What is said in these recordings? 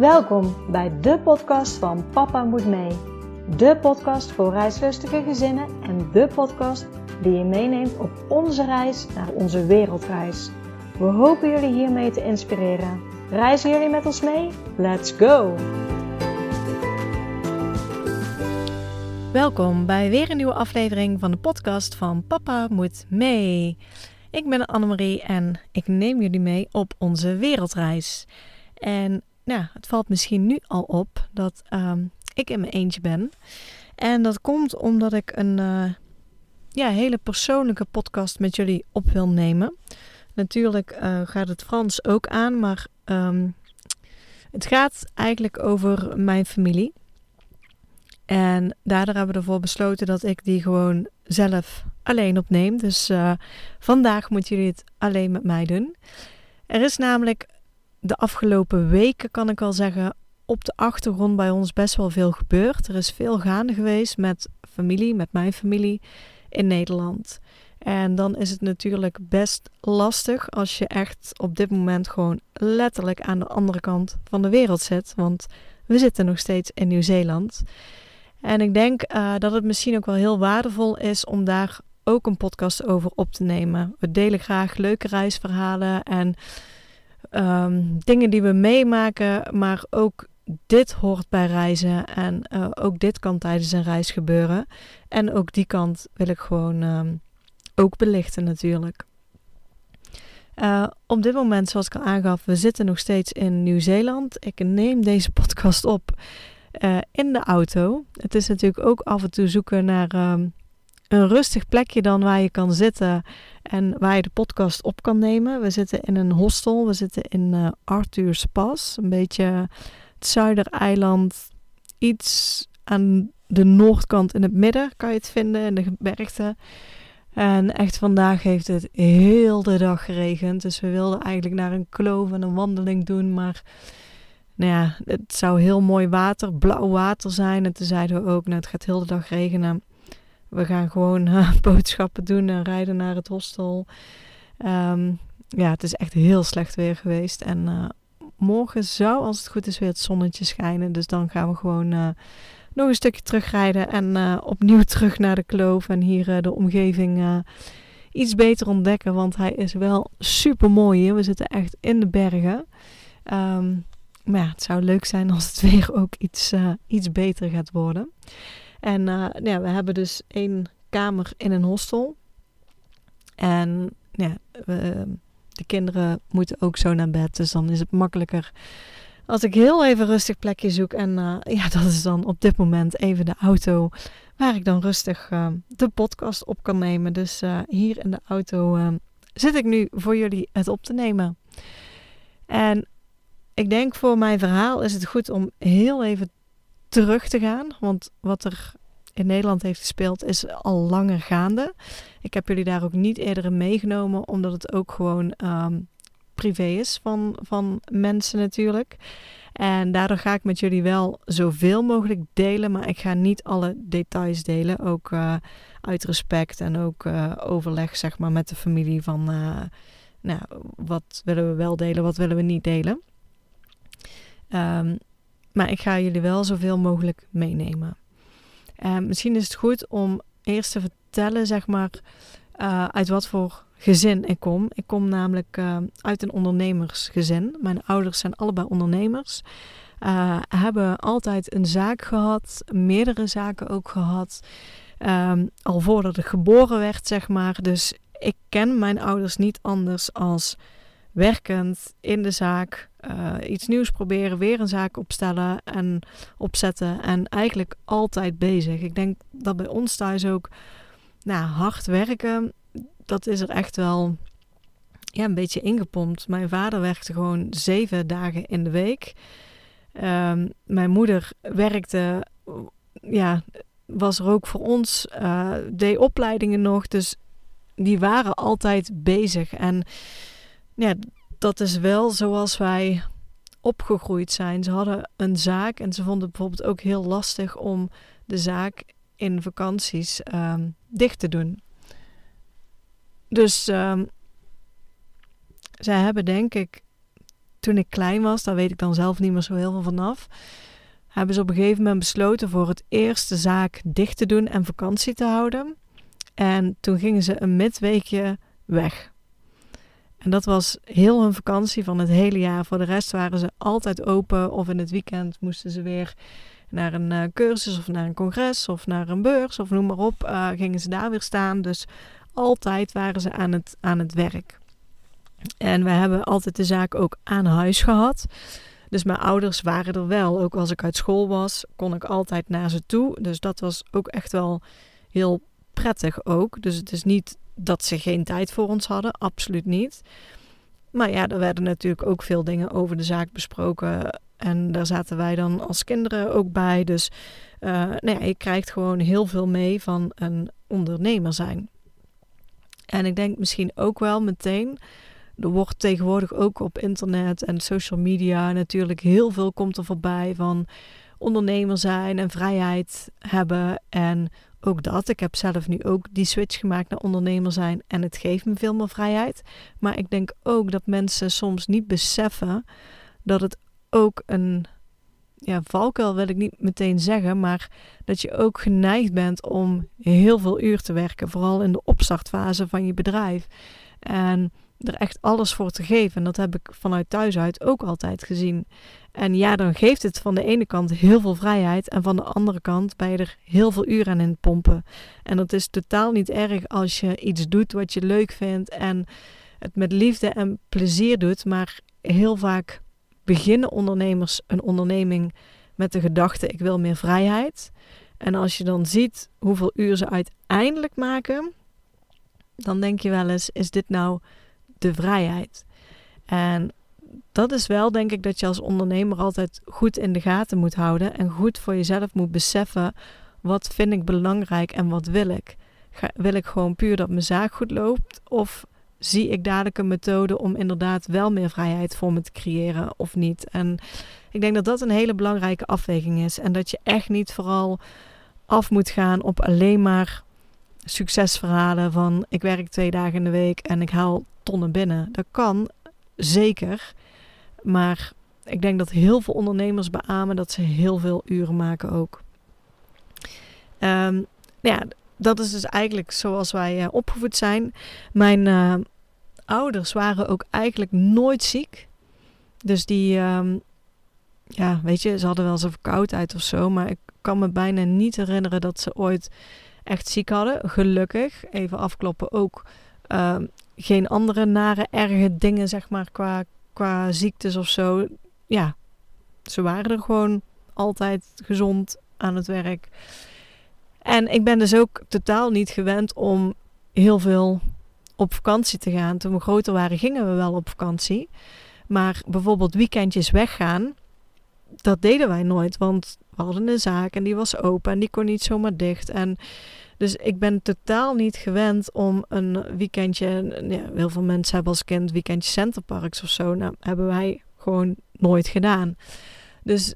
Welkom bij de podcast van Papa Moet Mee. De podcast voor reislustige gezinnen en de podcast die je meeneemt op onze reis naar onze wereldreis. We hopen jullie hiermee te inspireren. Reizen jullie met ons mee? Let's go! Welkom bij weer een nieuwe aflevering van de podcast van Papa Moet Mee. Ik ben Annemarie en ik neem jullie mee op onze wereldreis. En nou, het valt misschien nu al op dat ehm, ik in mijn eentje ben. En dat komt omdat ik een uh, ja, hele persoonlijke podcast met jullie op wil nemen. Natuurlijk uh, gaat het Frans ook aan, maar um, het gaat eigenlijk over mijn familie. En daardoor hebben we ervoor besloten dat ik die gewoon zelf alleen opneem. Dus uh, vandaag moeten jullie het alleen met mij doen. Er is namelijk de afgelopen weken, kan ik wel zeggen, op de achtergrond bij ons best wel veel gebeurd. Er is veel gaande geweest met familie, met mijn familie in Nederland. En dan is het natuurlijk best lastig als je echt op dit moment gewoon letterlijk aan de andere kant van de wereld zit. Want we zitten nog steeds in Nieuw-Zeeland. En ik denk uh, dat het misschien ook wel heel waardevol is om daar ook een podcast over op te nemen. We delen graag leuke reisverhalen en um, dingen die we meemaken, maar ook dit hoort bij reizen en uh, ook dit kan tijdens een reis gebeuren. En ook die kant wil ik gewoon um, ook belichten natuurlijk. Uh, op dit moment, zoals ik al aangaf, we zitten nog steeds in Nieuw-Zeeland. Ik neem deze podcast op uh, in de auto. Het is natuurlijk ook af en toe zoeken naar um, een rustig plekje dan waar je kan zitten en waar je de podcast op kan nemen. We zitten in een hostel. We zitten in uh, Arthur's Pas, een beetje het zuidereiland. Iets aan de noordkant in het midden kan je het vinden in de gebergte. En echt vandaag heeft het heel de dag geregend. Dus we wilden eigenlijk naar een kloof en een wandeling doen. Maar nou ja, het zou heel mooi water, blauw water zijn. En toen zeiden we ook, nou het gaat heel de dag regenen. We gaan gewoon uh, boodschappen doen en rijden naar het hostel. Um, ja, het is echt heel slecht weer geweest. En uh, morgen zou, als het goed is, weer het zonnetje schijnen. Dus dan gaan we gewoon uh, nog een stukje terugrijden en opnieuw terug naar de kloof. En hier de omgeving iets beter ontdekken. Want hij is wel super mooi hier. We zitten echt in de bergen. Um, maar ja, het zou leuk zijn als het weer ook iets, iets beter gaat worden. En uh, ja, we hebben dus één kamer in een hostel. En ja, de kinderen moeten ook zo naar bed. Dus dan is het makkelijker als ik heel even rustig plekje zoek. En uh, ja, dat is dan op dit moment even de auto waar ik dan rustig uh, de podcast op kan nemen. Dus hier in de auto zit ik nu voor jullie het op te nemen. En ik denk voor mijn verhaal is het goed om heel even terug te gaan. Want wat er in Nederland heeft gespeeld is al langer gaande. Ik heb jullie daar ook niet eerder meegenomen, omdat het ook gewoon um, privé is van, van mensen natuurlijk. En daardoor ga ik met jullie wel zoveel mogelijk delen, maar ik ga niet alle details delen. Ook uh, uit respect en ook uh, overleg zeg maar, met de familie van uh, nou, wat willen we wel delen, wat willen we niet delen. Um, maar ik ga jullie wel zoveel mogelijk meenemen. Uh, misschien is het goed om eerst te vertellen, zeg maar, uh, uit wat voor gezin ik kom. Ik kom namelijk uh, uit een ondernemersgezin. Mijn ouders zijn allebei ondernemers. hebben altijd een zaak gehad, meerdere zaken ook gehad. Um, al voordat ik geboren werd, zeg maar. Dus ik ken mijn ouders niet anders als werkend in de zaak, uh, iets nieuws proberen, weer een zaak opstellen en opzetten. En eigenlijk altijd bezig. Ik denk dat bij ons thuis ook nou, hard werken, dat is er echt wel ja, een beetje ingepompt. Mijn vader werkte gewoon zeven dagen in de week. Um, mijn moeder werkte, ja, was er ook voor ons, uh, deed opleidingen nog. Dus die waren altijd bezig. En ja, dat is wel zoals wij opgegroeid zijn. Ze hadden een zaak en ze vonden bijvoorbeeld ook heel lastig om de zaak in vakanties um, dicht te doen. Dus um, zij hebben denk ik toen ik klein was, daar weet ik dan zelf niet meer zo heel veel vanaf, hebben ze op een gegeven moment besloten voor het eerst de zaak dicht te doen en vakantie te houden. En toen gingen ze een midweekje weg. En dat was heel hun vakantie van het hele jaar. Voor de rest waren ze altijd open of in het weekend moesten ze weer naar een uh, cursus of naar een congres of naar een beurs of noem maar op. Uh, gingen ze daar weer staan. Dus altijd waren ze aan het, aan het werk. En we hebben altijd de zaak ook aan huis gehad. Dus mijn ouders waren er wel. Ook als ik uit school was, kon ik altijd naar ze toe. Dus dat was ook echt wel heel prettig ook. Dus het is niet dat ze geen tijd voor ons hadden, absoluut niet. Maar ja, er werden natuurlijk ook veel dingen over de zaak besproken. En daar zaten wij dan als kinderen ook bij. Dus uh, nou ja, je krijgt gewoon heel veel mee van een ondernemer zijn. En ik denk misschien ook wel meteen. Er wordt tegenwoordig ook op internet en social media natuurlijk heel veel komt er voorbij van ondernemer zijn en vrijheid hebben. En ook dat. Ik heb zelf nu ook die switch gemaakt naar ondernemer zijn en het geeft me veel meer vrijheid. Maar ik denk ook dat mensen soms niet beseffen dat het ook een ja, valkuil wil ik niet meteen zeggen, maar dat je ook geneigd bent om heel veel uur te werken, vooral in de opstartfase van je bedrijf. En er echt alles voor te geven. En dat heb ik vanuit thuis uit ook altijd gezien. En ja, dan geeft het van de ene kant heel veel vrijheid en van de andere kant ben je er heel veel uren aan in pompen. En dat is totaal niet erg als je iets doet wat je leuk vindt en het met liefde en plezier doet, maar heel vaak beginnen ondernemers een onderneming met de gedachte ik wil meer vrijheid. En als je dan ziet hoeveel uur ze uiteindelijk maken, dan denk je wel eens is dit nou de vrijheid? En dat is wel, denk ik, dat je als ondernemer altijd goed in de gaten moet houden en goed voor jezelf moet beseffen wat vind ik belangrijk en wat wil ik. wil ik gewoon puur dat mijn zaak goed loopt of zie ik dadelijk een methode om inderdaad wel meer vrijheid voor me te creëren of niet? En ik denk dat dat een hele belangrijke afweging is en dat je echt niet vooral af moet gaan op alleen maar succesverhalen van ik werk twee dagen in de week en ik haal tonnen binnen. Dat kan zeker. Maar ik denk dat heel veel ondernemers beamen dat ze heel veel uren maken ook. Um, ja, dat is dus eigenlijk zoals wij uh, opgevoed zijn. Mijn uh, ouders waren ook eigenlijk nooit ziek. Dus die, um, ja, weet je, ze hadden wel eens een verkoudheid of zo. Maar ik kan me bijna niet herinneren dat ze ooit echt ziek hadden. Gelukkig, even afkloppen, ook uh, geen andere nare, erge dingen, zeg maar, qua, qua ziektes of zo. Ja, ze waren er gewoon altijd gezond aan het werk. En ik ben dus ook totaal niet gewend om heel veel op vakantie te gaan. Toen we groter waren, gingen we wel op vakantie. Maar bijvoorbeeld weekendjes weggaan, dat deden wij nooit. Want hadden een zaak en die was open en die kon niet zomaar dicht. En dus ik ben totaal niet gewend om een weekendje. Ja, heel veel mensen hebben als kind weekendje centerparks of zo. Nou, hebben wij gewoon nooit gedaan. Dus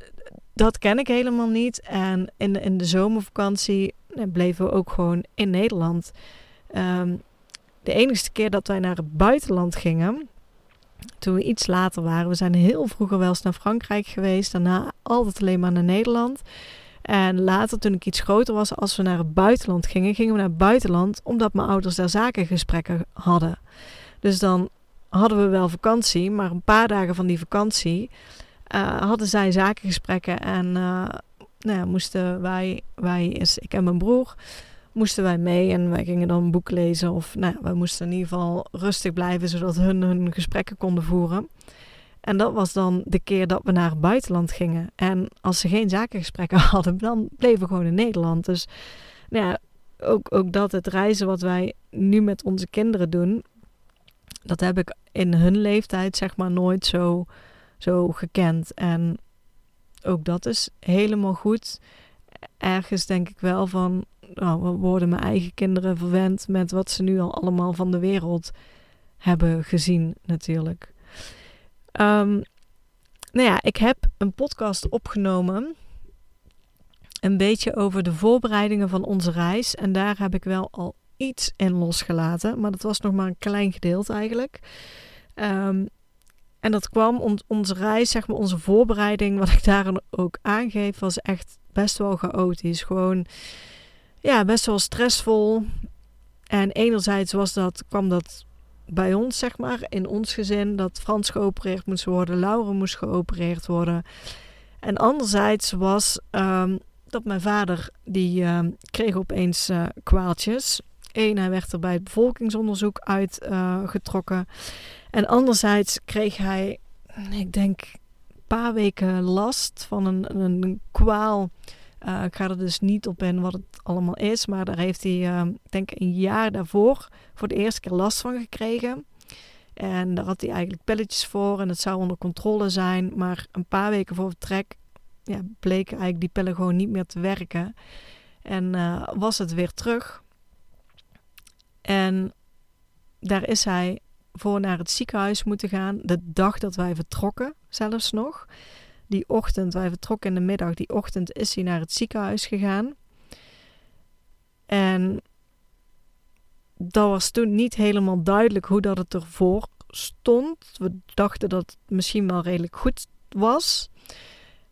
dat ken ik helemaal niet. En in in de zomervakantie nou, bleven we ook gewoon in Nederland. Um, de enige keer dat wij naar het buitenland gingen, toen we iets later waren, we zijn heel vroeger wel eens naar Frankrijk geweest, daarna altijd alleen maar naar Nederland. En later, toen ik iets groter was, als we naar het buitenland gingen, gingen we naar het buitenland omdat mijn ouders daar zakengesprekken hadden. Dus dan hadden we wel vakantie, maar een paar dagen van die vakantie uh, hadden zij zakengesprekken en uh, nou ja, moesten wij, wij ik en mijn broer, moesten wij mee en wij gingen dan een boek lezen of nou, wij moesten in ieder geval rustig blijven zodat hun hun gesprekken konden voeren. En dat was dan de keer dat we naar het buitenland gingen. En als ze geen zakengesprekken hadden, dan bleven we gewoon in Nederland. Dus nou ja, ook, ook dat, het reizen wat wij nu met onze kinderen doen, dat heb ik in hun leeftijd zeg maar nooit zo, zo gekend. En ook dat is helemaal goed. Ergens denk ik wel van, nou, worden mijn eigen kinderen verwend met wat ze nu al allemaal van de wereld hebben gezien natuurlijk. Um, nou ja, ik heb een podcast opgenomen. Een beetje over de voorbereidingen van onze reis. En daar heb ik wel al iets in losgelaten. Maar dat was nog maar een klein gedeelte eigenlijk. Um, En dat kwam, onze reis, zeg maar, onze voorbereiding, wat ik daar ook aangeef, was echt best wel chaotisch. Gewoon, ja, best wel stressvol. En enerzijds was dat, kwam dat bij ons, zeg maar, in ons gezin, dat Frans geopereerd moest worden, Laura moest geopereerd worden. En anderzijds was um, dat mijn vader, die uh, kreeg opeens uh, kwaaltjes. Eén, hij werd er bij het bevolkingsonderzoek uitgetrokken. Uh, en anderzijds kreeg hij, ik denk, een paar weken last van een, een kwaal. Uh, ik ga er dus niet op in wat het allemaal is, maar daar heeft hij, uh, denk ik, een jaar daarvoor voor de eerste keer last van gekregen. En daar had hij eigenlijk pilletjes voor en het zou onder controle zijn. Maar een paar weken voor vertrek ja, bleken eigenlijk die pillen gewoon niet meer te werken. En uh, was het weer terug. En daar is hij voor naar het ziekenhuis moeten gaan. De dag dat wij vertrokken, zelfs nog. Die ochtend, wij vertrokken in de middag, die ochtend is hij naar het ziekenhuis gegaan. En dat was toen niet helemaal duidelijk hoe dat het ervoor stond. We dachten dat het misschien wel redelijk goed was.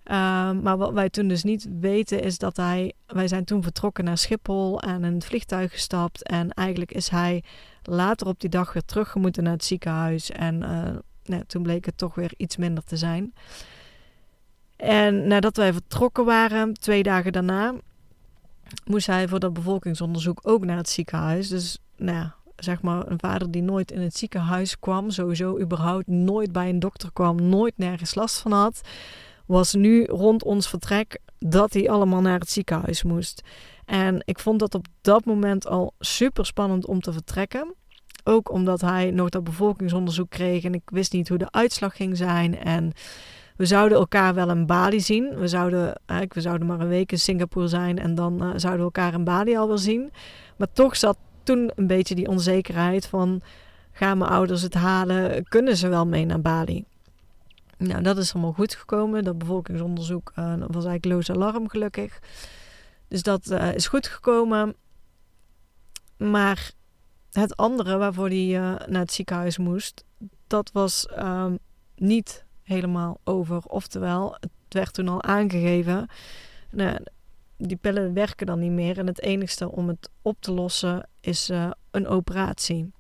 Uh, maar wat wij toen dus niet weten is dat hij... Wij zijn toen vertrokken naar Schiphol en in het vliegtuig gestapt. En eigenlijk is hij later op die dag weer teruggemoeten naar het ziekenhuis. En uh, nou, toen bleek het toch weer iets minder te zijn. En nadat wij vertrokken waren, twee dagen daarna, moest hij voor dat bevolkingsonderzoek ook naar het ziekenhuis. Dus nou ja, zeg maar een vader die nooit in het ziekenhuis kwam, sowieso überhaupt nooit bij een dokter kwam, nooit nergens last van had, was nu rond ons vertrek dat hij allemaal naar het ziekenhuis moest. En ik vond dat op dat moment al super spannend om te vertrekken. Ook omdat hij nog dat bevolkingsonderzoek kreeg en ik wist niet hoe de uitslag ging zijn. En we zouden elkaar wel in Bali zien. We zouden, we zouden maar een week in Singapore zijn en dan uh, zouden we elkaar in Bali al wel zien. Maar toch zat toen een beetje die onzekerheid van... gaan mijn ouders het halen? Kunnen ze wel mee naar Bali? Nou, dat is allemaal goed gekomen. Dat bevolkingsonderzoek uh, was eigenlijk loos alarm gelukkig. Dus dat is goed gekomen. Maar het andere waarvoor hij naar het ziekenhuis moest, dat was uh, niet helemaal over. Oftewel, het werd toen al aangegeven. Nou, die pillen werken dan niet meer. En het enigste om het op te lossen is uh, een operatie.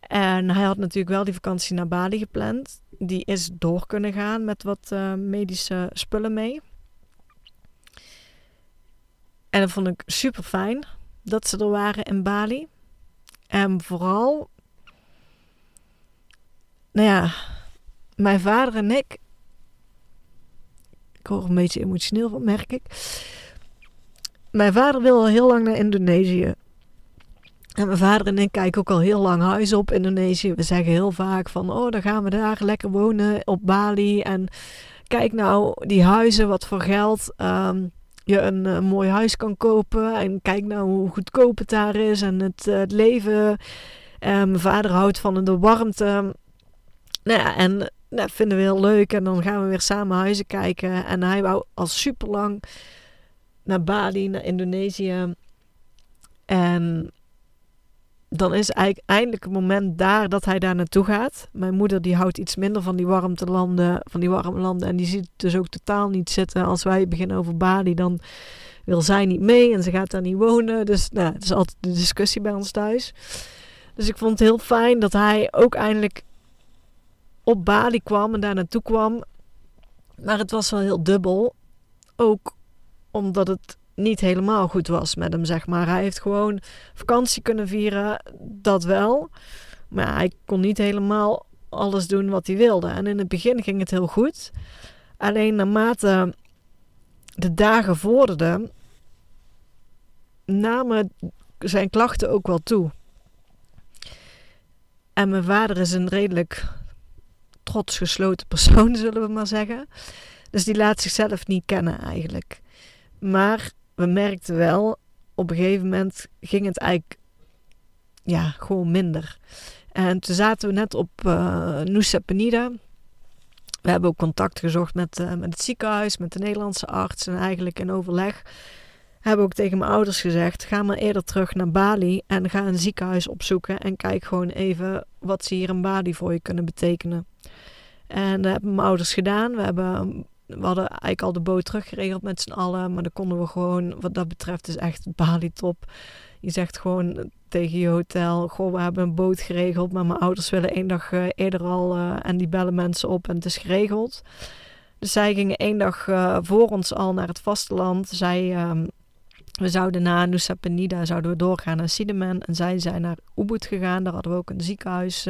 En hij had natuurlijk wel die vakantie naar Bali gepland. Die is door kunnen gaan met wat uh, medische spullen mee. En dat vond ik super fijn dat ze er waren in Bali. En vooral, nou ja, mijn vader en ik. Ik word een beetje emotioneel van, merk ik. Mijn vader wil al heel lang naar Indonesië. En mijn vader en ik kijken ook al heel lang huis op Indonesië. We zeggen heel vaak van, oh, dan gaan we daar lekker wonen op Bali. En kijk nou, die huizen, wat voor geld um, je een, een, mooi huis kan kopen. En kijk nou hoe goedkoop het daar is en het, het leven. En mijn vader houdt van de warmte. Nou ja, en dat vinden we heel leuk. En dan gaan we weer samen huizen kijken. En hij wou al super lang naar Bali, naar Indonesië. En dan is eigenlijk eindelijk het moment daar dat hij daar naartoe gaat. Mijn moeder die houdt iets minder van die warmtelanden, van die warme landen. En die ziet dus ook totaal niet zitten. Als wij beginnen over Bali, dan wil zij niet mee en ze gaat daar niet wonen. Dus nou, het is altijd de discussie bij ons thuis. Dus ik vond het heel fijn dat hij ook eindelijk op Bali kwam en daar naartoe kwam. Maar het was wel heel dubbel. Ook omdat het niet helemaal goed was met hem, zeg maar. Hij heeft gewoon vakantie kunnen vieren, dat wel. Maar hij kon niet helemaal alles doen wat hij wilde. En in het begin ging het heel goed. Alleen naarmate de dagen vorderden, namen zijn klachten ook wel toe. En mijn vader is een redelijk trots gesloten persoon, zullen we maar zeggen. Dus die laat zichzelf niet kennen eigenlijk. Maar we merkten wel, op een gegeven moment ging het eigenlijk ja, gewoon minder. En toen zaten we net op uh, Nusa Penida. We hebben ook contact gezocht met, uh, met het ziekenhuis, met de Nederlandse arts en eigenlijk in overleg heb ook tegen mijn ouders gezegd: ga maar eerder terug naar Bali en ga een ziekenhuis opzoeken en kijk gewoon even wat ze hier in Bali voor je kunnen betekenen. En dat hebben mijn ouders gedaan. We, hebben, we hadden eigenlijk al de boot teruggeregeld met z'n allen, maar dan konden we gewoon, wat dat betreft, is echt Bali top. Je zegt gewoon tegen je hotel: Goh, we hebben een boot geregeld, maar mijn ouders willen één dag uh, eerder al uh, en die bellen mensen op en het is geregeld. Dus zij gingen één dag uh, voor ons al naar het vasteland. Zij ehm, we zouden na Nusa Penida zouden we doorgaan naar Sidemen. En zij zijn naar Ubud gegaan. Daar hadden we ook een ziekenhuis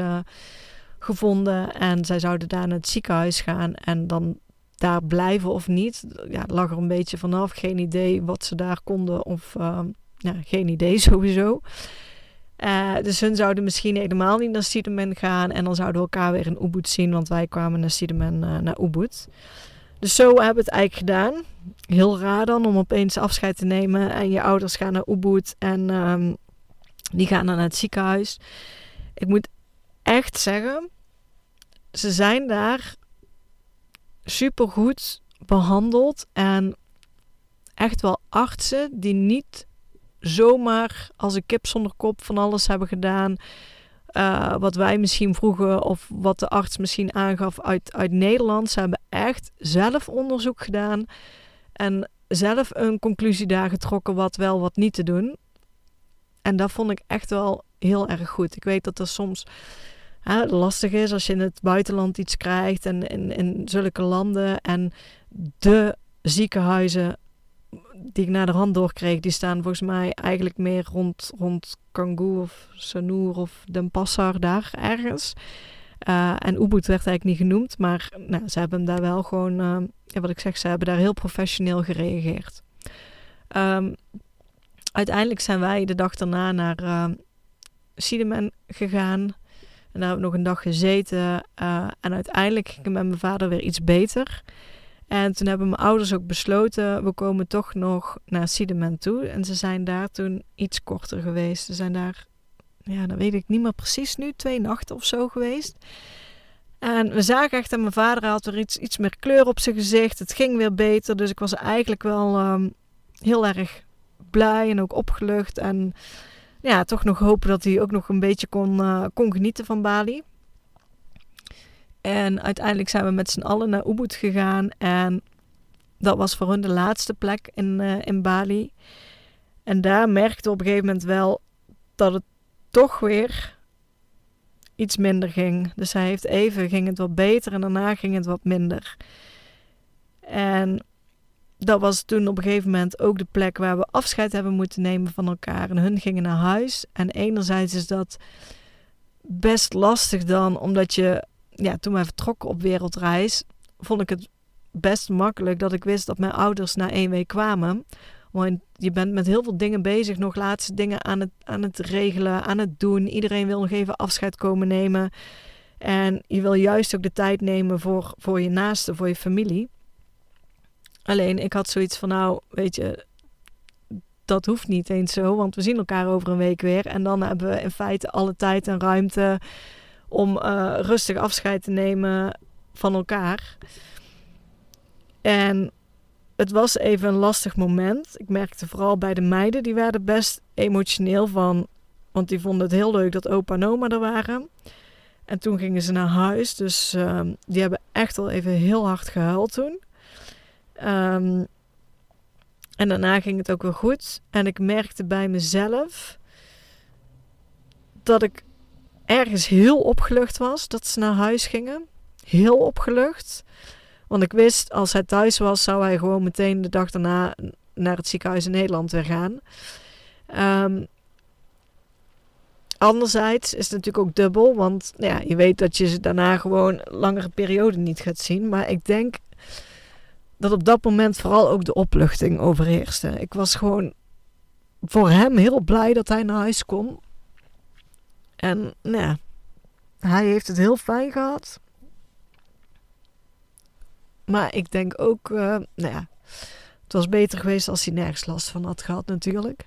gevonden. En zij zouden daar naar het ziekenhuis gaan. En dan daar blijven of niet. Ja, lag er een beetje vanaf. Geen idee wat ze daar konden. Of uh, ja, geen idee sowieso. Uh, dus hun zouden misschien helemaal niet naar Sidemen gaan. En dan zouden we elkaar weer in Ubud zien. Want wij kwamen naar Sidemen naar Ubud. Dus zo hebben we het eigenlijk gedaan. Heel raar dan om opeens afscheid te nemen. En je ouders gaan naar Ubud en um, die gaan dan naar het ziekenhuis. Ik moet echt zeggen, ze zijn daar super goed behandeld. En echt wel artsen die niet zomaar als een kip zonder kop van alles hebben gedaan. Uh, wat wij misschien vroegen of wat de arts misschien aangaf uit, uit Nederland. Ze hebben echt zelf onderzoek gedaan en zelf een conclusie daar getrokken wat wel, wat niet te doen. En dat vond ik echt wel heel erg goed. Ik weet dat er soms hè, lastig is als je in het buitenland iets krijgt en in, zulke landen en de ziekenhuizen die ik naar de hand doorkreeg, die staan volgens mij eigenlijk meer rond, rond Kangoo of Sanur of Den Passar daar ergens. Uh, en Ubud werd eigenlijk niet genoemd, maar nou, ze hebben daar wel gewoon, ja, wat ik zeg, ze hebben daar heel professioneel gereageerd. Um, uiteindelijk zijn wij de dag daarna naar uh, Siedemen gegaan. En daar hebben we nog een dag gezeten. en uiteindelijk ging het met mijn vader weer iets beter. En toen hebben mijn ouders ook besloten, we komen toch nog naar Siedemen toe. En ze zijn daar toen iets korter geweest. Ze zijn daar, ja, dat weet ik niet meer precies nu, twee nachten of zo geweest. En we zagen echt dat mijn vader had weer iets, iets meer kleur op zijn gezicht. Het ging weer beter, dus ik was eigenlijk wel um, heel erg blij en ook opgelucht. En ja, toch nog hopen dat hij ook nog een beetje kon, uh, kon genieten van Bali. En uiteindelijk zijn we met z'n allen naar Ubud gegaan. En dat was voor hun de laatste plek in, uh, in Bali. En daar merkte op een gegeven moment wel dat het toch weer iets minder ging. Dus hij heeft even, ging het wat beter en daarna ging het wat minder. En dat was toen op een gegeven moment ook de plek waar we afscheid hebben moeten nemen van elkaar. En hun gingen naar huis. En enerzijds is dat best lastig dan, omdat je ja, toen wij vertrokken op wereldreis, vond ik het best makkelijk dat ik wist dat mijn ouders na één week kwamen. Want je bent met heel veel dingen bezig, nog laatste dingen aan het, aan het regelen, aan het doen. Iedereen wil nog even afscheid komen nemen. En je wil juist ook de tijd nemen voor, voor je naasten, voor je familie. Alleen ik had zoiets van, nou, weet je, dat hoeft niet eens zo, want we zien elkaar over een week weer. En dan hebben we in feite alle tijd en ruimte om uh, rustig afscheid te nemen van elkaar. En het was even een lastig moment. Ik merkte vooral bij de meiden, die werden best emotioneel van. Want die vonden het heel leuk dat opa en oma er waren. En toen gingen ze naar huis. Dus uh, die hebben echt al even heel hard gehuild toen. Um, en daarna ging het ook weer goed. En ik merkte bij mezelf dat ik ergens heel opgelucht was dat ze naar huis gingen. Heel opgelucht. Want ik wist, als hij thuis was, zou hij gewoon meteen de dag daarna naar het ziekenhuis in Nederland weer gaan. Um, anderzijds is het natuurlijk ook dubbel, want nou ja, je weet dat je ze daarna gewoon langere periode niet gaat zien. Maar ik denk dat op dat moment vooral ook de opluchting overheerste. Ik was gewoon voor hem heel blij dat hij naar huis kon. En nou ja, hij heeft het heel fijn gehad. Maar ik denk ook, uh, nou ja, het was beter geweest als hij nergens last van had gehad natuurlijk.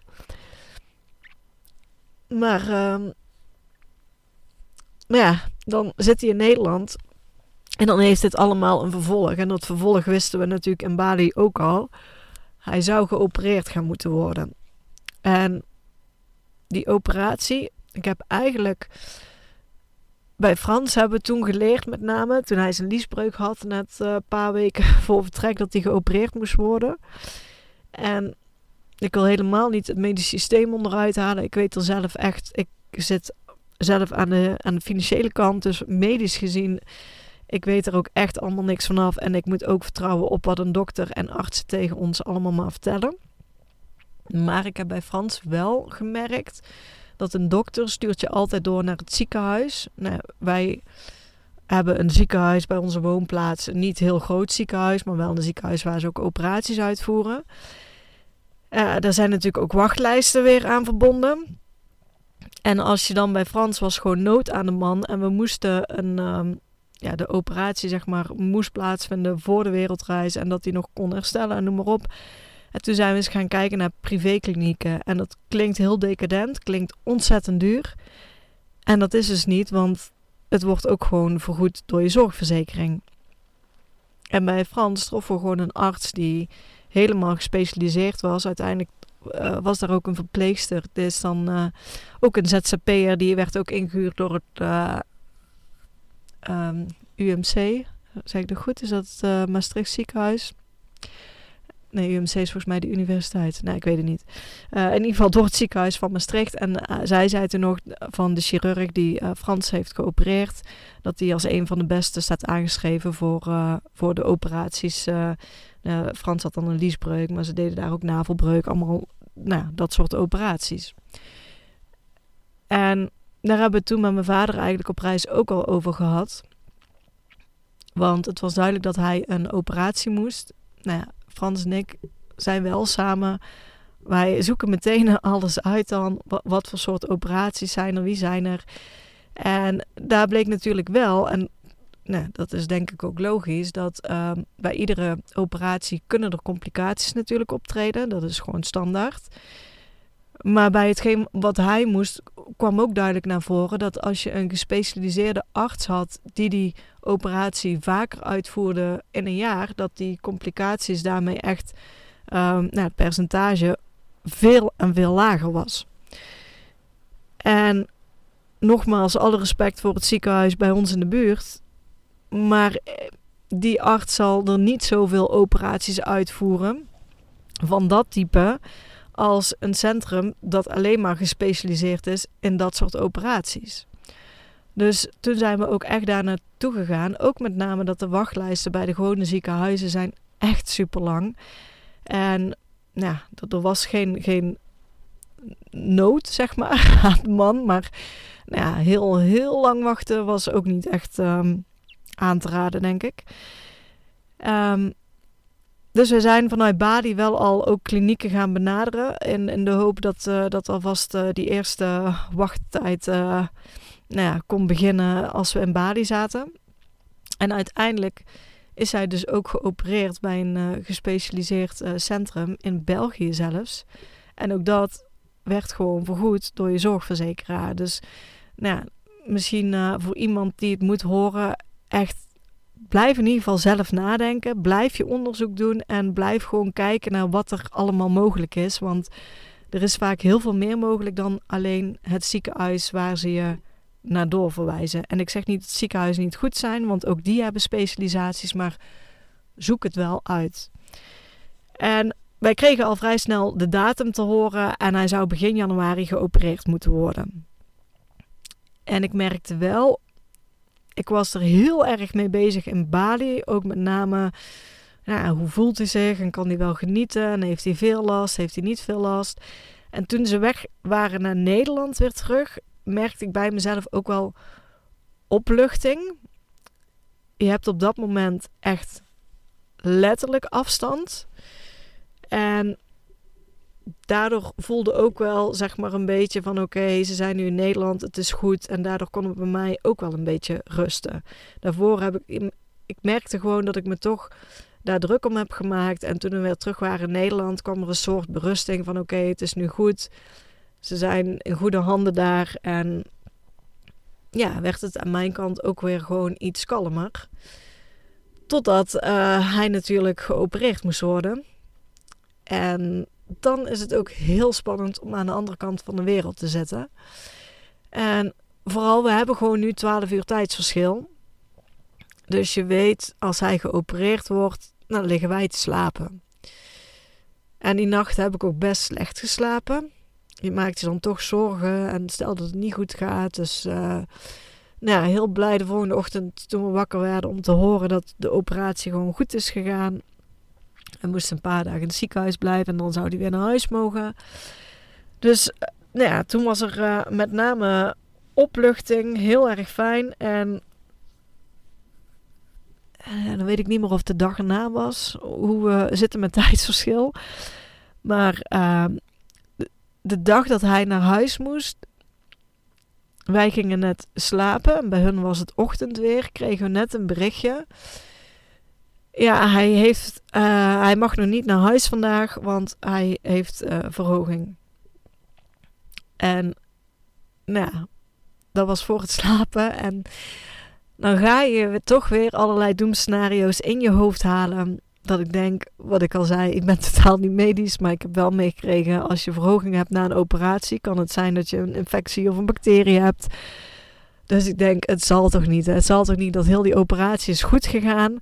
Maar, uh, maar ja, dan zit hij in Nederland. En dan heeft dit allemaal een vervolg. En dat vervolg wisten we natuurlijk in Bali ook al. hij zou geopereerd gaan moeten worden. En die operatie, ik heb eigenlijk bij Frans hebben we toen geleerd, met name toen hij zijn liesbreuk had, net eh, een paar weken voor vertrek, dat hij geopereerd moest worden. En ik wil helemaal niet het medisch systeem onderuit halen. Ik weet er zelf echt, ik zit zelf aan de, aan de financiële kant, dus medisch gezien, ik weet er ook echt allemaal niks vanaf. En ik moet ook vertrouwen op wat een dokter en artsen tegen ons allemaal maar vertellen. Maar ik heb bij Frans wel gemerkt dat een dokter stuurt je altijd door naar het ziekenhuis. Nou, wij hebben een ziekenhuis bij onze woonplaats. Niet heel groot ziekenhuis, maar wel een ziekenhuis waar ze ook operaties uitvoeren. Uh, daar zijn natuurlijk ook wachtlijsten weer aan verbonden. En als je dan bij Frans was gewoon nood aan de man en we moesten een, ehm, ja, de operatie zeg maar moest plaatsvinden voor de wereldreis en dat hij nog kon herstellen en noem maar op. En toen zijn we eens gaan kijken naar privéklinieken. En dat klinkt heel decadent, klinkt ontzettend duur. En dat is dus niet, want het wordt ook gewoon vergoed door je zorgverzekering. En bij Frans troffen we gewoon een arts die helemaal gespecialiseerd was. Uiteindelijk uh, was daar ook een verpleegster. Dit is dan uh, ook een ZZP'er, die werd ook ingehuurd door het uh, ehm, UMC. Zeg ik dat goed? Is dat het Maastricht ziekenhuis? Nee, UMC is volgens mij de universiteit. Nee, ik weet het niet. Uh, in ieder geval door het ziekenhuis van Maastricht. En uh, zij zei toen nog van de chirurg die uh, Frans heeft geopereerd... dat hij als een van de beste staat aangeschreven voor, voor de operaties. Frans had dan een liesbreuk, maar ze deden daar ook navelbreuk. Allemaal nou, dat soort operaties. En daar hebben we toen met mijn vader eigenlijk op reis ook al over gehad. Want het was duidelijk dat hij een operatie moest. Nou ja, Frans en ik zijn wel samen. Wij zoeken meteen alles uit dan. Wat voor soort operaties zijn er? Wie zijn er? En daar bleek natuurlijk wel, en nou, dat is denk ik ook logisch, dat um, bij iedere operatie kunnen er complicaties natuurlijk optreden. Dat is gewoon standaard. Maar bij hetgeen wat hij moest, kwam ook duidelijk naar voren dat als je een gespecialiseerde arts had die die operatie vaker uitvoerde in een jaar, dat die complicaties daarmee echt, um, nou, het percentage veel en veel lager was. En nogmaals, alle respect voor het ziekenhuis bij ons in de buurt. Maar eh, die arts zal er niet zoveel operaties uitvoeren van dat type als een centrum dat alleen maar gespecialiseerd is in dat soort operaties. Dus toen zijn we ook echt daar naartoe gegaan. Ook met name dat de wachtlijsten bij de gewone ziekenhuizen zijn echt super lang. En ja, er was geen, geen nood, zeg maar, aan de man. Maar nou ja, heel, heel lang wachten was ook niet echt um, aan te raden, denk ik. Um, dus we zijn vanuit Bali wel al ook klinieken gaan benaderen. In, in de hoop dat, uh, dat alvast uh, die eerste wachttijd uh, nou ja, kon beginnen als we in Bali zaten. En uiteindelijk is hij dus ook geopereerd bij een gespecialiseerd centrum in België zelfs. En ook dat werd gewoon vergoed door je zorgverzekeraar. Dus nou ja, misschien voor iemand die het moet horen, echt blijf in ieder geval zelf nadenken. Blijf je onderzoek doen en blijf gewoon kijken naar wat er allemaal mogelijk is. Want er is vaak heel veel meer mogelijk dan alleen het ziekenhuis waar ze je naar doorverwijzen. En ik zeg niet dat ziekenhuizen niet goed zijn, want ook die hebben specialisaties, maar zoek het wel uit. En wij kregen al vrij snel de datum te horen en hij zou begin januari geopereerd moeten worden. En ik merkte wel ik was er heel erg mee bezig in Bali. Ook met name, ja, hoe voelt hij zich en kan hij wel genieten? En heeft hij veel last? Heeft hij niet veel last? En toen ze weg waren naar Nederland weer terug, merkte ik bij mezelf ook wel opluchting. Je hebt op dat moment echt letterlijk afstand. En daardoor voelde ook wel, zeg maar, een beetje van: oké, ze zijn nu in Nederland, het is goed. En daardoor kon het bij mij ook wel een beetje rusten. Daarvoor heb ik, ik merkte gewoon dat ik me toch daar druk om heb gemaakt. En toen we weer terug waren in Nederland, kwam er een soort berusting van: oké, het is nu goed. Ze zijn in goede handen daar. En ja, werd het aan mijn kant ook weer gewoon iets kalmer. Totdat uh, hij natuurlijk geopereerd moest worden. En dan is het ook heel spannend om aan de andere kant van de wereld te zitten. En vooral, we hebben gewoon nu 12 uur tijdsverschil. Dus je weet, als hij geopereerd wordt, dan liggen wij te slapen. En die nacht heb ik ook best slecht geslapen. Je maakt je dan toch zorgen en stel dat het niet goed gaat. Dus uh, nou heel blij de volgende ochtend toen we wakker werden om te horen dat de operatie gewoon goed is gegaan. Hij moest een paar dagen in het ziekenhuis blijven en dan zou hij weer naar huis mogen. Dus uh, nou ja, toen was er uh, met name opluchting, heel erg fijn. En dan weet ik niet meer of de dag erna was, hoe we zitten met tijdsverschil. Maar ehm, de dag dat hij naar huis moest, wij gingen net slapen. En bij hun was het ochtend weer. Kregen we net een berichtje. Ja, hij, heeft, uh, hij mag nog niet naar huis vandaag, want hij heeft uh, verhoging. En nou dat was voor het slapen. En dan ga je toch weer allerlei doemscenario's in je hoofd halen dat ik denk, wat ik al zei, ik ben totaal niet medisch, maar ik heb wel meegekregen, als je verhoging hebt na een operatie, kan het zijn dat je een infectie of een bacterie hebt. Dus ik denk, het zal toch niet. Hè? Het zal toch niet dat heel die operatie is goed gegaan.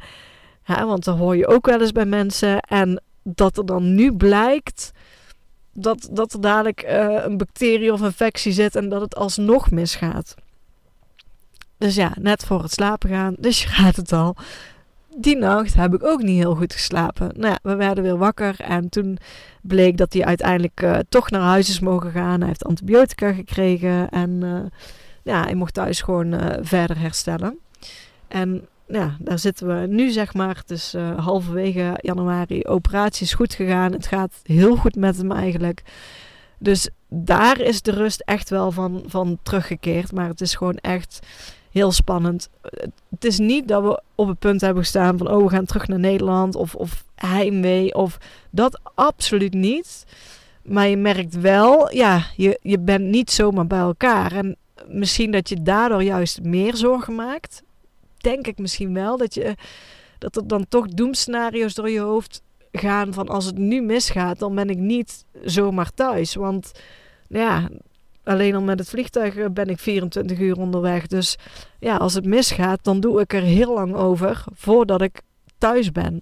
Ja, want dan hoor je ook wel eens bij mensen. En dat er dan nu blijkt dat, dat er dadelijk uh, een bacterie of infectie zit en dat het alsnog misgaat. Dus ja, net voor het slapen gaan. Dus je gaat het al die nacht heb ik ook niet heel goed geslapen. Nou ja, we werden weer wakker en toen bleek dat hij uiteindelijk uh, toch naar huis is mogen gaan. Hij heeft antibiotica gekregen en uh, ja, hij mocht thuis gewoon verder herstellen. En ja, daar zitten we nu zeg maar. Het is halverwege januari. Operatie is goed gegaan. Het gaat heel goed met hem eigenlijk. Dus daar is de rust echt wel van, van teruggekeerd. Maar het is gewoon echt heel spannend. Het is niet dat we op het punt hebben gestaan van oh we gaan terug naar Nederland of, of heimwee of dat absoluut niet. Maar je merkt wel, ja, je, je bent niet zomaar bij elkaar. En misschien dat je daardoor juist meer zorgen maakt. Denk ik misschien wel dat, je, dat er dan toch doemscenario's door je hoofd gaan van als het nu misgaat, dan ben ik niet zomaar thuis. Want ja, alleen al met het vliegtuig eh, ben ik 24 uur onderweg. Dus ja, als het misgaat, dan doe ik er heel lang over voordat ik thuis ben.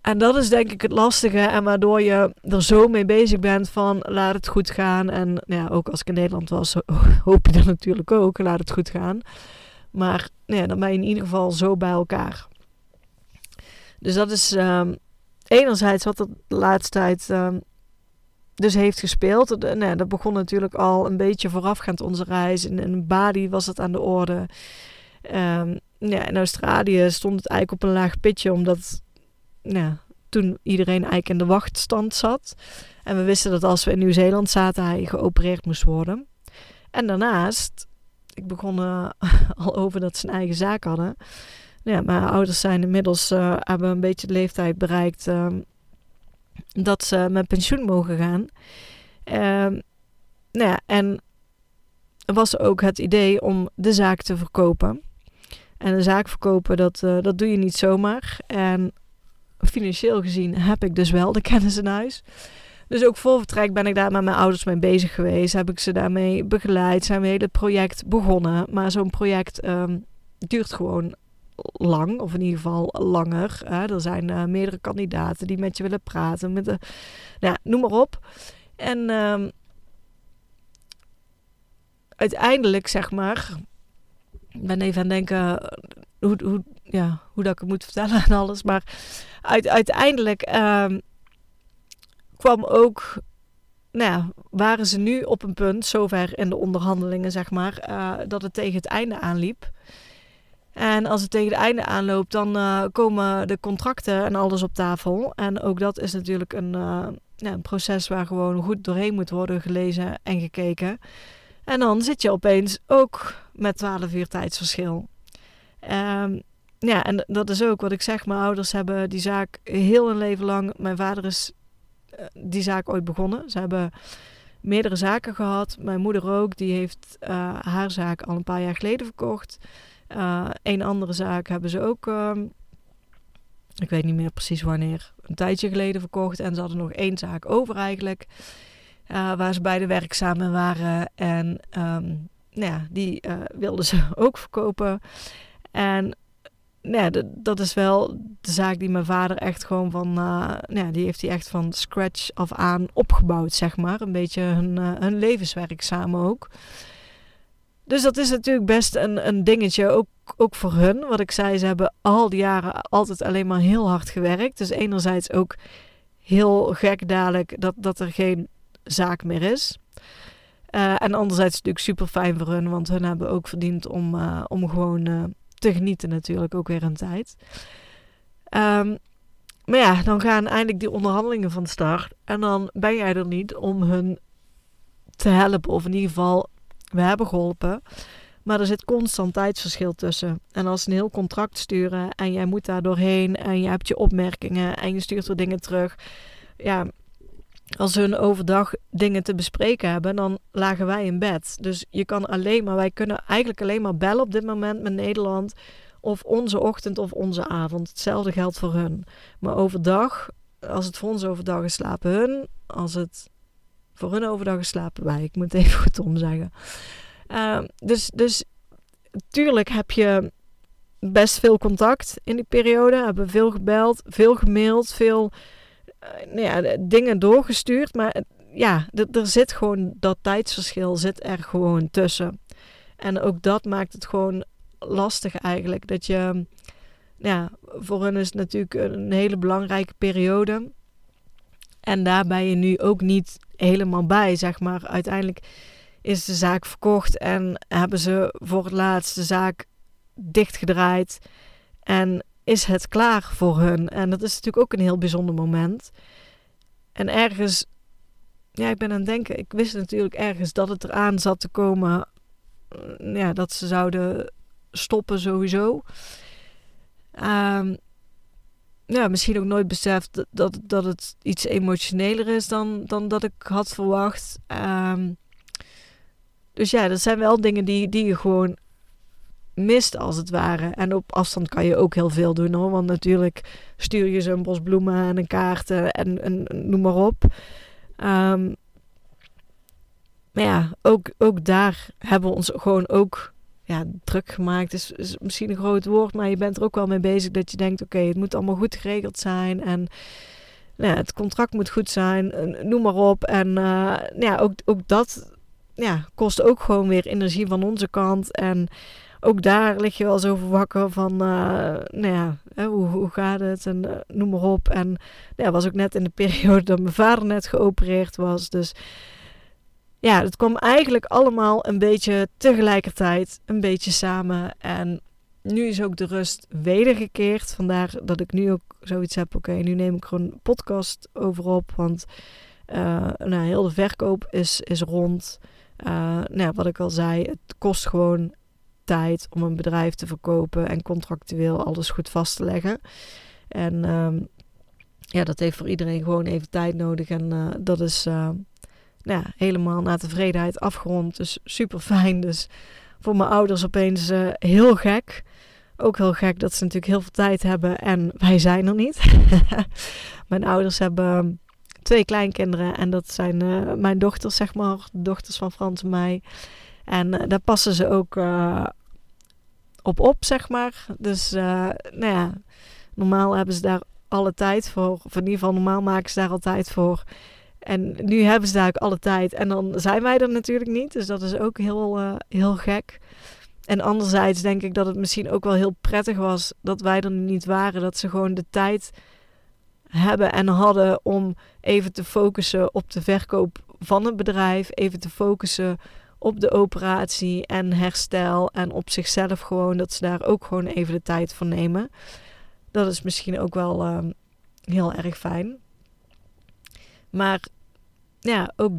En dat is denk ik het lastige en waardoor je er zo mee bezig bent van laat het goed gaan. En ja, ook als ik in Nederland was, hoop je dat natuurlijk ook, laat het goed gaan. Maar nou dan ben je in ieder geval zo bij elkaar. Dus dat is um, enerzijds wat er de laatste tijd um, dus heeft gespeeld. Nou, dat begon natuurlijk al een beetje voorafgaand onze reis. In, in Bali was het aan de orde. Um, ja, in Australië stond het eigenlijk op een laag pitje, omdat nou, toen iedereen eigenlijk in de wachtstand zat. En we wisten dat als we in Nieuw-Zeeland zaten, hij geopereerd moest worden. En daarnaast, ik begon uh, al over dat ze een eigen zaak hadden. Ja, mijn ouders zijn inmiddels, uh, hebben een beetje de leeftijd bereikt. Uh, dat ze met pensioen mogen gaan. Uh, nou ja, en was ook het idee om de zaak te verkopen. En de zaak verkopen, dat, uh, dat doe je niet zomaar. En financieel gezien heb ik dus wel de kennis in huis. Dus ook voor vertrek ben ik daar met mijn ouders mee bezig geweest. Heb ik ze daarmee begeleid. Zijn we hele project begonnen. Maar zo'n project um, duurt gewoon lang, of in ieder geval langer. Hè. Er zijn uh, meerdere kandidaten die met je willen praten. Met de, nou, noem maar op. En um, uiteindelijk, zeg maar, ik ben even aan het denken hoe, hoe, ja, hoe dat ik het moet vertellen en alles. Maar uit, uiteindelijk um, kwam ook nou ja, waren ze nu op een punt, zover in de onderhandelingen, zeg maar, uh, dat het tegen het einde aanliep. En als het tegen het einde aanloopt, dan uh, komen de contracten en alles op tafel. En ook dat is natuurlijk een, uh, ja, een proces waar gewoon goed doorheen moet worden gelezen en gekeken. En dan zit je opeens ook met 12 uur tijdsverschil. Um, ja, en dat is ook wat ik zeg. Mijn ouders hebben die zaak heel hun leven lang. Mijn vader is die zaak ooit begonnen. Ze hebben meerdere zaken gehad. Mijn moeder ook. Die heeft haar zaak al een paar jaar geleden verkocht. Uh, een andere zaak hebben ze ook uh, Ik weet niet meer precies wanneer. Een tijdje geleden verkocht. En ze hadden nog één zaak over eigenlijk. Waar ze beide werkzaam in waren. En um, nou ja, die wilden ze ook verkopen. En ja, dat is wel de zaak die mijn vader echt gewoon van, nou ja, die heeft hij echt van scratch af aan opgebouwd, zeg maar. Een beetje hun, uh, hun levenswerk samen ook. Dus dat is natuurlijk best een, een dingetje, ook, ook voor hun. Wat ik zei, ze hebben al die jaren altijd alleen maar heel hard gewerkt. Dus enerzijds ook heel gek dadelijk dat, dat er geen zaak meer is. Uh, en anderzijds natuurlijk super fijn voor hun, want hun hebben ook verdiend om, om gewoon te genieten natuurlijk ook weer een tijd. Um, maar ja, dan gaan eindelijk die onderhandelingen van start. En dan ben jij er niet om hun te helpen. Of in ieder geval, we hebben geholpen. Maar er zit constant tijdsverschil tussen. En als ze een heel contract sturen en jij moet daar doorheen en je hebt je opmerkingen en je stuurt er dingen terug. Ja, als hun overdag dingen te bespreken hebben, dan lagen wij in bed. Dus je kan alleen maar, wij kunnen eigenlijk alleen maar bellen op dit moment met Nederland. Of onze ochtend of onze avond. Hetzelfde geldt voor hun. Maar overdag, als het voor ons overdag is, slapen hun. Als het voor hun overdag is, slapen wij. Ik moet even goed om zeggen. Uh, dus, dus tuurlijk heb je best veel contact in die periode. Hebben veel gebeld, veel gemaild, veel nou ja, dingen doorgestuurd. Maar ja, er zit gewoon dat tijdsverschil zit er gewoon tussen. En ook dat maakt het gewoon lastig eigenlijk. Dat je, ja, voor hen is het natuurlijk een hele belangrijke periode. En daar ben je nu ook niet helemaal bij, zeg maar. Uiteindelijk is de zaak verkocht en hebben ze voor het laatst de zaak dichtgedraaid. En is het klaar voor hun. En dat is natuurlijk ook een heel bijzonder moment. En ergens, ja, ik ben aan het denken, ik wist natuurlijk ergens dat het eraan zat te komen. Mm, ja, dat ze zouden stoppen sowieso. Um, ja, misschien ook nooit beseft dat, dat, het iets emotioneler is dan, dan dat ik had verwacht. Um, dus ja, dat zijn wel dingen die, die je gewoon mist als het ware. En op afstand kan je ook heel veel doen hoor. Want natuurlijk stuur je ze een bos bloemen en een kaart en, noem maar op. Um, maar ja, ook, ook daar hebben we ons gewoon ook ja, druk gemaakt. Is, is misschien een groot woord, maar je bent er ook wel mee bezig dat je denkt: oké, het moet allemaal goed geregeld zijn. En nou het contract moet goed zijn, noem maar op. En uh, nou ja, ook, ook dat ja, kost ook gewoon weer energie van onze kant. En ook daar lig je wel zo voor wakker van, uh, nou ja, hoe, hoe gaat het en uh, noem maar op. En nou ja, was ook net in de periode dat mijn vader net geopereerd was. Dus ja, het kwam eigenlijk allemaal een beetje tegelijkertijd, een beetje samen. En nu is ook de rust wedergekeerd. Vandaar dat ik nu ook zoiets heb. Oké, nu neem ik gewoon een podcast over op. Want uh, nou, heel de verkoop is, is rond. Nou, wat ik al zei, het kost gewoon om een bedrijf te verkopen en contractueel alles goed vast te leggen. En um, ja, dat heeft voor iedereen gewoon even tijd nodig. En uh, dat is uh, nou ja, helemaal naar tevredenheid afgerond. Dus super fijn. Dus voor mijn ouders opeens uh, heel gek. Ook heel gek dat ze natuurlijk heel veel tijd hebben en wij zijn er niet. mijn ouders hebben twee kleinkinderen en dat zijn mijn dochters, zeg maar. Dochters van Frans en mij. En daar passen ze ook op op, zeg maar. Dus uh, nou ja, normaal hebben ze daar alle tijd voor. Of in ieder geval, normaal maken ze daar altijd voor. En nu hebben ze daar ook alle tijd. En dan zijn wij er natuurlijk niet. Dus dat is ook heel, uh, heel gek. En anderzijds denk ik dat het misschien ook wel heel prettig was dat wij er niet waren. Dat ze gewoon de tijd hebben en hadden om even te focussen op de verkoop van het bedrijf. Even te focussen op de operatie en herstel en op zichzelf gewoon, dat ze daar ook gewoon even de tijd voor nemen. Dat is misschien ook wel uh, heel erg fijn. Maar ja, ook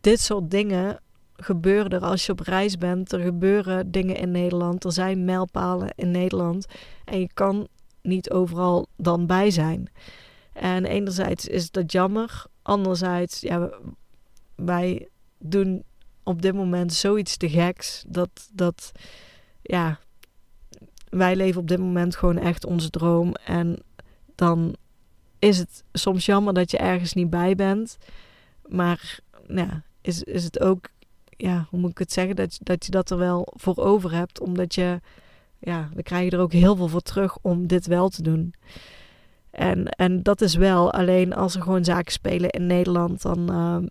dit soort dingen gebeuren er als je op reis bent. Er gebeuren dingen in Nederland. Er zijn mijlpalen in Nederland. En je kan niet overal dan bij zijn. En enerzijds is dat jammer. Anderzijds, ja, wij doen op dit moment zoiets te geks. Dat, dat ja, wij leven op dit moment gewoon echt onze droom. En dan is het soms jammer dat je ergens niet bij bent. Maar nou, is, is het ook, ja, hoe moet ik het zeggen, dat, dat je dat er wel voor over hebt. Omdat je, ja, we krijgen er ook heel veel voor terug om dit wel te doen. En, en dat is wel, alleen als er gewoon zaken spelen in Nederland, dan, uh,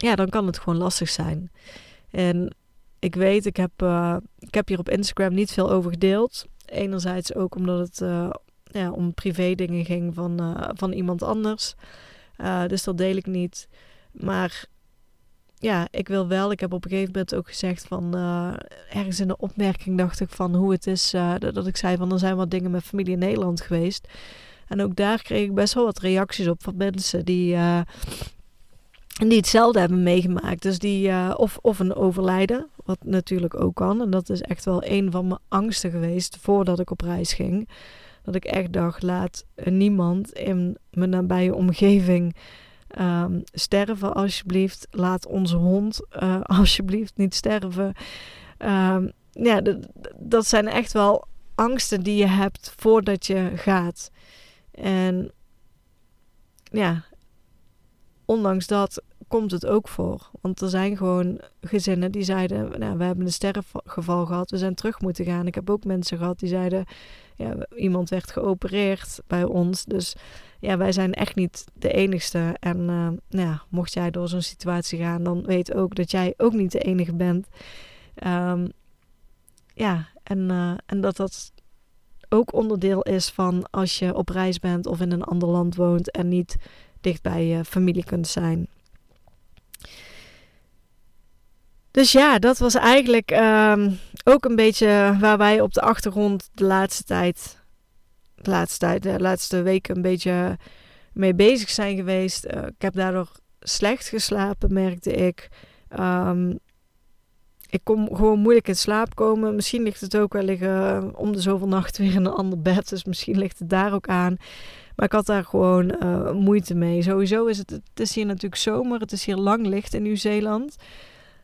ja, dan kan het gewoon lastig zijn. En ik weet, ik heb, uh, ik heb hier op Instagram niet veel over gedeeld. Enerzijds ook omdat het uh, ja, om privé dingen ging van, uh, van iemand anders. dus dat deel ik niet. Maar ja, ik wil wel. Ik heb op een gegeven moment ook gezegd van ergens in de opmerking dacht ik van hoe het is dat, ik zei van er zijn wat dingen met familie in Nederland geweest. En ook daar kreeg ik best wel wat reacties op van mensen die die hetzelfde hebben meegemaakt. Dus die, uh, of, of een overlijden, wat natuurlijk ook kan. En dat is echt wel een van mijn angsten geweest voordat ik op reis ging. Dat ik echt dacht, laat niemand in mijn nabije omgeving um, sterven alsjeblieft. Laat onze hond uh, alsjeblieft niet sterven. Um, ja, dat zijn echt wel angsten die je hebt voordat je gaat. En ja, ondanks dat komt het ook voor. Want er zijn gewoon gezinnen die zeiden: nou, We hebben een sterfgeval gehad, we zijn terug moeten gaan. Ik heb ook mensen gehad die zeiden: ja, Iemand werd geopereerd bij ons. Dus ja, wij zijn echt niet de enigste. En uh, nou ja, mocht jij door zo'n situatie gaan, dan weet ook dat jij ook niet de enige bent. Um, ja, en, uh, en dat dat ook onderdeel is van als je op reis bent of in een ander land woont en niet dicht bij je familie kunt zijn. Dus ja, dat was eigenlijk um, ook een beetje waar wij op de achtergrond de laatste tijd, de laatste tijd, de laatste weken een beetje mee bezig zijn geweest. Uh, ik heb daardoor slecht geslapen, merkte ik. Um, ik kon gewoon moeilijk in slaap komen. Misschien ligt het ook wel liggen om de zoveel nacht weer in een ander bed. Dus misschien ligt het daar ook aan. Maar ik had daar gewoon uh, moeite mee. Sowieso is het, het is hier natuurlijk zomer. Het is hier lang licht in Nieuw-Zeeland.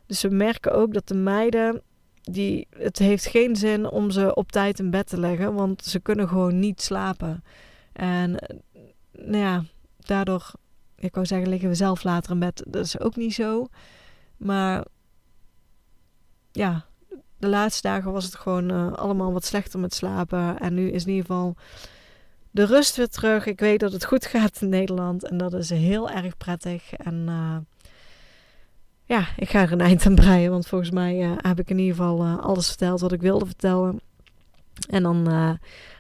Dus we merken ook dat de meiden, die, het heeft geen zin om ze op tijd in bed te leggen. Want ze kunnen gewoon niet slapen. En nou ja, daardoor, ik wou zeggen, liggen we zelf later in bed. Dat is ook niet zo. Maar ja, de laatste dagen was het gewoon uh, allemaal wat slechter met slapen. En nu is in ieder geval de rust weer terug. Ik weet dat het goed gaat in Nederland. En dat is heel erg prettig. En uh, ja, ik ga er een eind aan breien. Want volgens mij uh, heb ik in ieder geval alles verteld wat ik wilde vertellen. En dan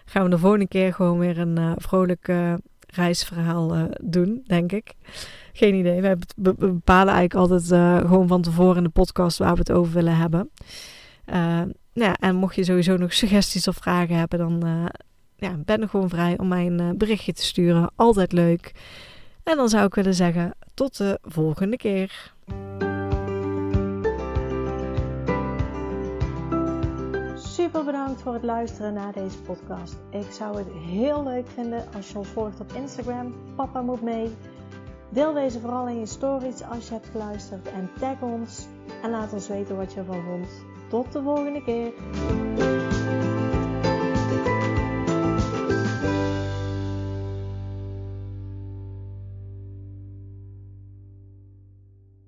gaan we de volgende keer gewoon weer een vrolijk reisverhaal doen, denk ik. Geen idee. We, bepalen eigenlijk altijd gewoon van tevoren in de podcast waar we het over willen hebben. Ja, en mocht je sowieso nog suggesties of vragen hebben, dan ja, ben gewoon vrij om mij een berichtje te sturen. Altijd leuk. En dan zou ik willen zeggen, tot de volgende keer. Super bedankt voor het luisteren naar deze podcast. Ik zou het heel leuk vinden als je ons volgt op Instagram. Papa moet mee. Deel deze vooral in je stories als je hebt geluisterd en tag ons en laat ons weten wat je ervan vond. Tot de volgende keer.